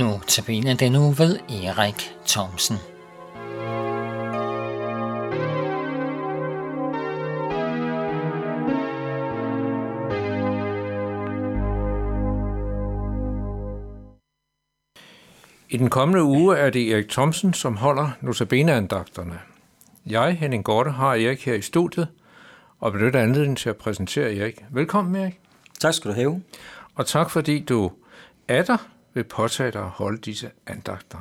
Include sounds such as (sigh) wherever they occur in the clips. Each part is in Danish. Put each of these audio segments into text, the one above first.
Nu tabiner den nu ved Erik Thomsen. I den kommende uge er det Erik Thomsen, som holder notabene-andagterne. Jeg, Henning Gorte, har Erik her i studiet, og benytter anledningen til at præsentere Erik. Velkommen, Erik. Tak skal du have. Og tak fordi du er der vil påtage dig at holde disse andagter.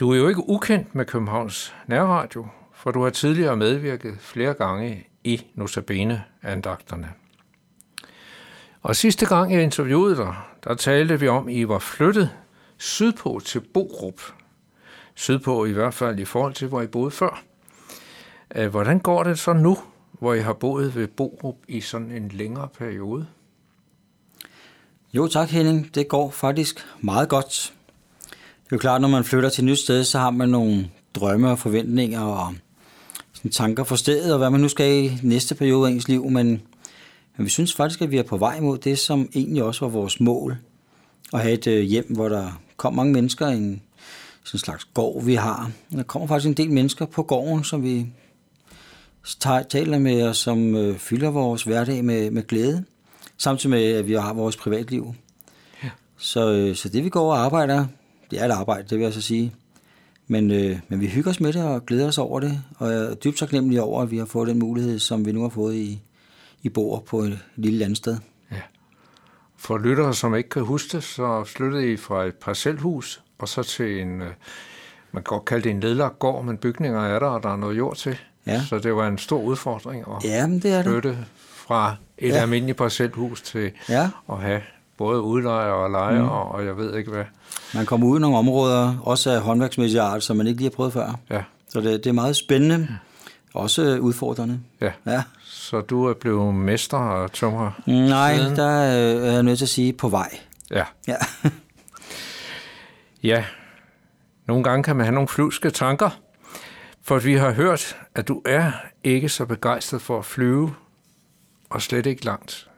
Du er jo ikke ukendt med Københavns Nærradio, for du har tidligere medvirket flere gange i Notabene-andagterne. Og sidste gang jeg interviewede dig, der talte vi om, at I var flyttet sydpå til Borup. Sydpå i hvert fald i forhold til, hvor I boede før. Hvordan går det så nu, hvor I har boet ved Borup i sådan en længere periode? Jo tak Henning, det går faktisk meget godt. Det er jo klart, når man flytter til et nyt sted, så har man nogle drømme og forventninger og sådan tanker for stedet, og hvad man nu skal i næste periode af ens liv, men, men vi synes faktisk, at vi er på vej mod det, som egentlig også var vores mål. At have et øh, hjem, hvor der kom mange mennesker, i en sådan slags gård, vi har. Der kommer faktisk en del mennesker på gården, som vi taler med, og som øh, fylder vores hverdag med, med glæde samtidig med, at vi har vores privatliv. Ja. Så, øh, så det vi går og arbejder, det er et arbejde, det vil jeg så sige. Men, øh, men vi hygger os med det og glæder os over det, og jeg er dybt taknemmelig over, at vi har fået den mulighed, som vi nu har fået i, i Bor på et lille landsted. Ja. For lyttere, som ikke kan huske det, så flyttede I fra et parcelhus og så til en, øh, man kan godt kalde det en nedlagt gård, men bygninger er der, og der er noget jord til. Ja. Så det var en stor udfordring at ja, det er flytte det fra et ja. almindeligt parcelhus til ja. at have både udlejer og lejer, mm. og jeg ved ikke hvad. Man kommer ud i nogle områder, også af håndværksmæssige art, som man ikke lige har prøvet før. Ja. Så det, det er meget spændende, ja. også udfordrende. Ja. ja. Så du er blevet mester og tømrer? Nej, siden. der er jeg nødt til at sige på vej. Ja. Ja. ja. Nogle gange kan man have nogle flyvske tanker, for vi har hørt, at du er ikke så begejstret for at flyve, og slet ikke langt.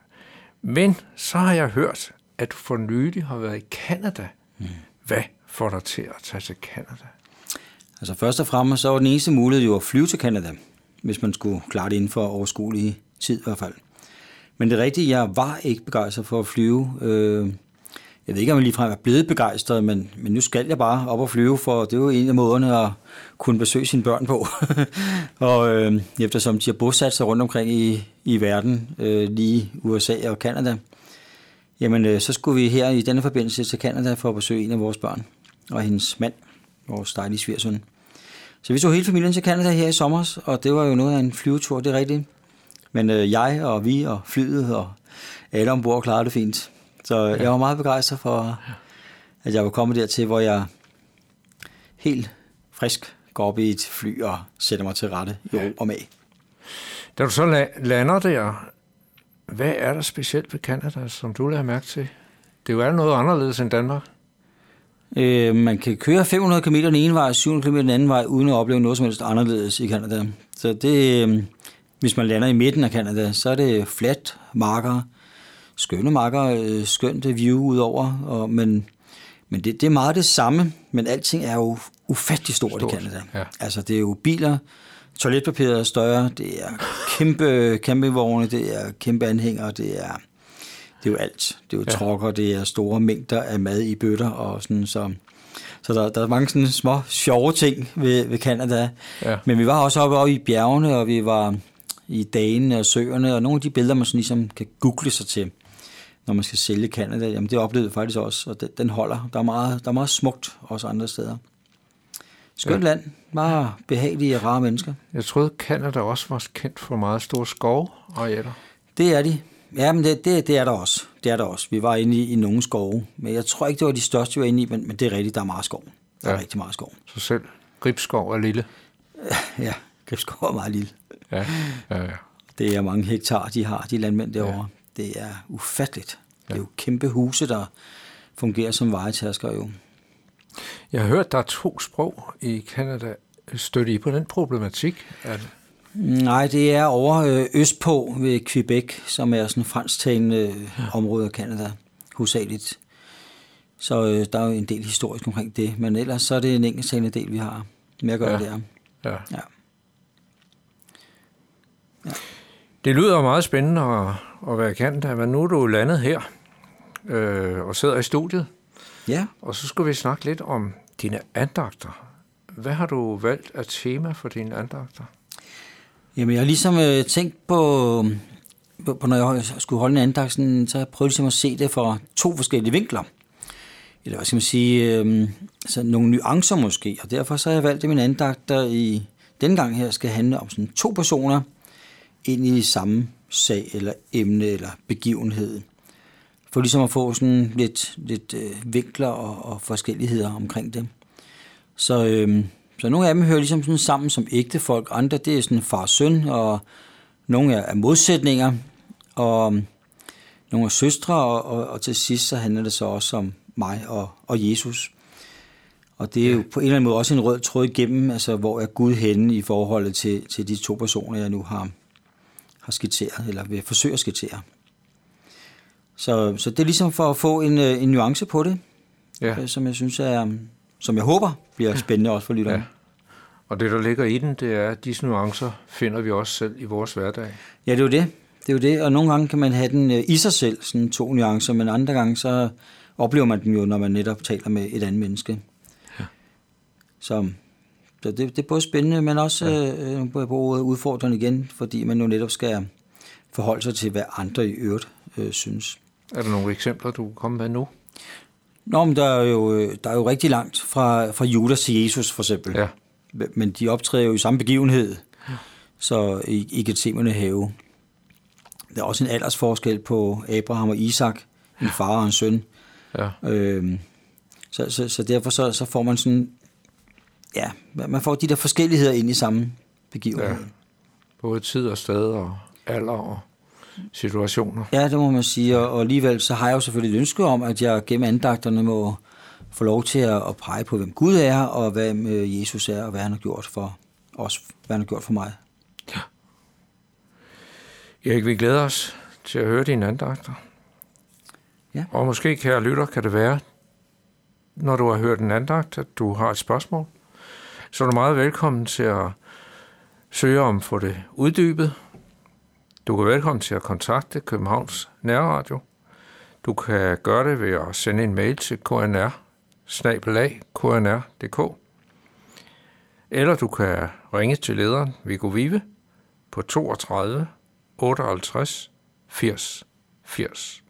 Men så har jeg hørt, at du for nylig har været i Kanada. Mm. Hvad får dig til at tage til Kanada? Altså først og fremmest så var den eneste mulighed jo at flyve til Kanada, hvis man skulle klare det inden for overskuelig tid i hvert fald. Men det rigtige, jeg var ikke begejstret for at flyve. Øh, jeg ved ikke, om jeg ligefrem er blevet begejstret, men, men nu skal jeg bare op og flyve, for det er jo en af måderne at kunne besøge sine børn på. (laughs) og øh, eftersom de har bosat sig rundt omkring i, i verden, øh, lige USA og Kanada, jamen øh, så skulle vi her i denne forbindelse til Kanada for at besøge en af vores børn og hendes mand, vores dejlige svigersøn. Så vi tog hele familien til Kanada her i sommer, og det var jo noget af en flyvetur, det er rigtigt. Men øh, jeg og vi og flyet og alle ombord klarede det fint. Så ja. jeg var meget begejstret for, at jeg var kommet dertil, hvor jeg helt frisk går op i et fly og sætter mig til rette i ro og med. Da du så lander der, hvad er der specielt ved Canada, som du lader mærke til? Det er jo noget anderledes end Danmark. Øh, man kan køre 500 km den ene vej, 700 km den anden vej, uden at opleve noget som helst anderledes i Canada. Så det, øh, hvis man lander i midten af Canada, så er det flat marker, skønne marker, øh, skønt view udover, og, men, men det, det er meget det samme, men alting er jo ufattelig stort, stort. i Canada. Ja. Altså det er jo biler, toiletpapiret er større, det er kæmpe campingvogne, det er kæmpe anhænger, det er, det er jo alt. Det er jo ja. trokker, det er store mængder af mad i bøtter og sådan, så... Så der, der er mange sådan små sjove ting ved, ved Canada. Ja. Men vi var også oppe, oppe i bjergene, og vi var i dagene og søerne, og nogle af de billeder, man sådan ligesom kan google sig til, når man skal sælge Canada, jamen det oplevede jeg faktisk også, og den, den holder. Der er, meget, der er meget smukt også andre steder. Skønt ja. land, meget behagelige og rare mennesker. Jeg troede, Canada også var kendt for meget store skov og jætter. Det er de. Ja, men det, det, det, er der også. Det er der også. Vi var inde i, i nogle skove, men jeg tror ikke, det var de største, vi var inde i, men, men det er rigtigt, der er meget skov. Der ja. er rigtig meget skov. Så selv Gribskov er lille? (laughs) Ja, Gribskov er meget lille. Ja, ja, ja. Det er mange hektar, de har, de landmænd derovre. Ja. Det er ufatteligt. Ja. Det er jo kæmpe huse, der fungerer som vejetasker jo. Jeg har hørt, der er to sprog i Kanada. Støtter I på den problematik? Det? Nej, det er over øh, østpå ved Quebec, som er sådan en fransktalende ja. område af Kanada, hovedsageligt. Så øh, der er jo en del historisk omkring det, men ellers så er det en enkelttalende del, vi har med at gøre Ja. ja. der. Ja. Ja. Det lyder meget spændende at, at være Canada, men nu er du landet her øh, og sidder i studiet, Ja, og så skal vi snakke lidt om dine andagter. Hvad har du valgt af tema for dine andagter? Jamen, jeg har ligesom øh, tænkt på, på, på, når jeg skulle holde en andagt, sådan, så har jeg prøvet ligesom at se det fra to forskellige vinkler. Eller hvad skal man sige, øh, så nogle nuancer måske. Og derfor så har jeg valgt, at min andagt, der i denne gang her skal handle om sådan to personer ind i samme sag, eller emne, eller begivenhed. For ligesom at få sådan lidt, lidt øh, vinkler og, og forskelligheder omkring det. Så, øhm, så nogle af dem hører ligesom sådan sammen som ægte folk, andre det er sådan far og søn, og nogle er, er modsætninger, og øhm, nogle er søstre, og, og, og til sidst så handler det så også om mig og, og Jesus. Og det er jo på en eller anden måde også en rød tråd igennem, altså hvor er Gud henne i forholdet til, til de to personer, jeg nu har, har skitseret, eller vil forsøge at skitsere. Så, så det er ligesom for at få en, øh, en nuance på det, Ja. øh, som jeg synes er, som jeg håber bliver spændende også for lytterne. Ja. Og det, der ligger i den, det er, at disse nuancer finder vi også selv i vores hverdag. Ja, det er jo det. Det er jo det, og nogle gange kan man have den øh, i sig selv, sådan to nuancer, men andre gange så oplever man dem jo, når man netop taler med et andet menneske. Ja. Så, så det, det er både spændende, men også ja. øh, på ordet udfordrende igen, fordi man jo netop skal forholde sig til, hvad andre i øvrigt øh, synes. Er der nogle eksempler, du kan komme med nu? Nå, men der er jo, øh, der er jo rigtig langt fra, fra Judas til Jesus, for eksempel. Ja. Men de optræder jo i samme begivenhed, så i, i Gethsemane have. Der er også en aldersforskel på Abraham og Isak, en far og en søn. Ja. Øhm, så, så, så derfor så, så får man sådan, ja, man får de der forskelligheder ind i samme begivenhed. Ja. Både tid og sted og alder og situationer. Ja, det må man sige, og, og alligevel så har jeg jo selvfølgelig et ønske om, at jeg gennem andagterne må få lov til at, at pege på, hvem Gud er, og hvem øh, Jesus er, og hvad han har gjort for os, hvad han har gjort for mig. Erik, vi glæder os til at høre dine andagter. Ja. Og måske, kære lytter, kan det være, når du har hørt en andagt, at du har et spørgsmål, så er du meget velkommen til at søge om at få det uddybet. Du er velkommen til at kontakte Københavns Nærradio. Du kan gøre det ved at sende en mail til knr knr.dk eller du kan ringe til lederen Viggo Vive på 32 58 80 80.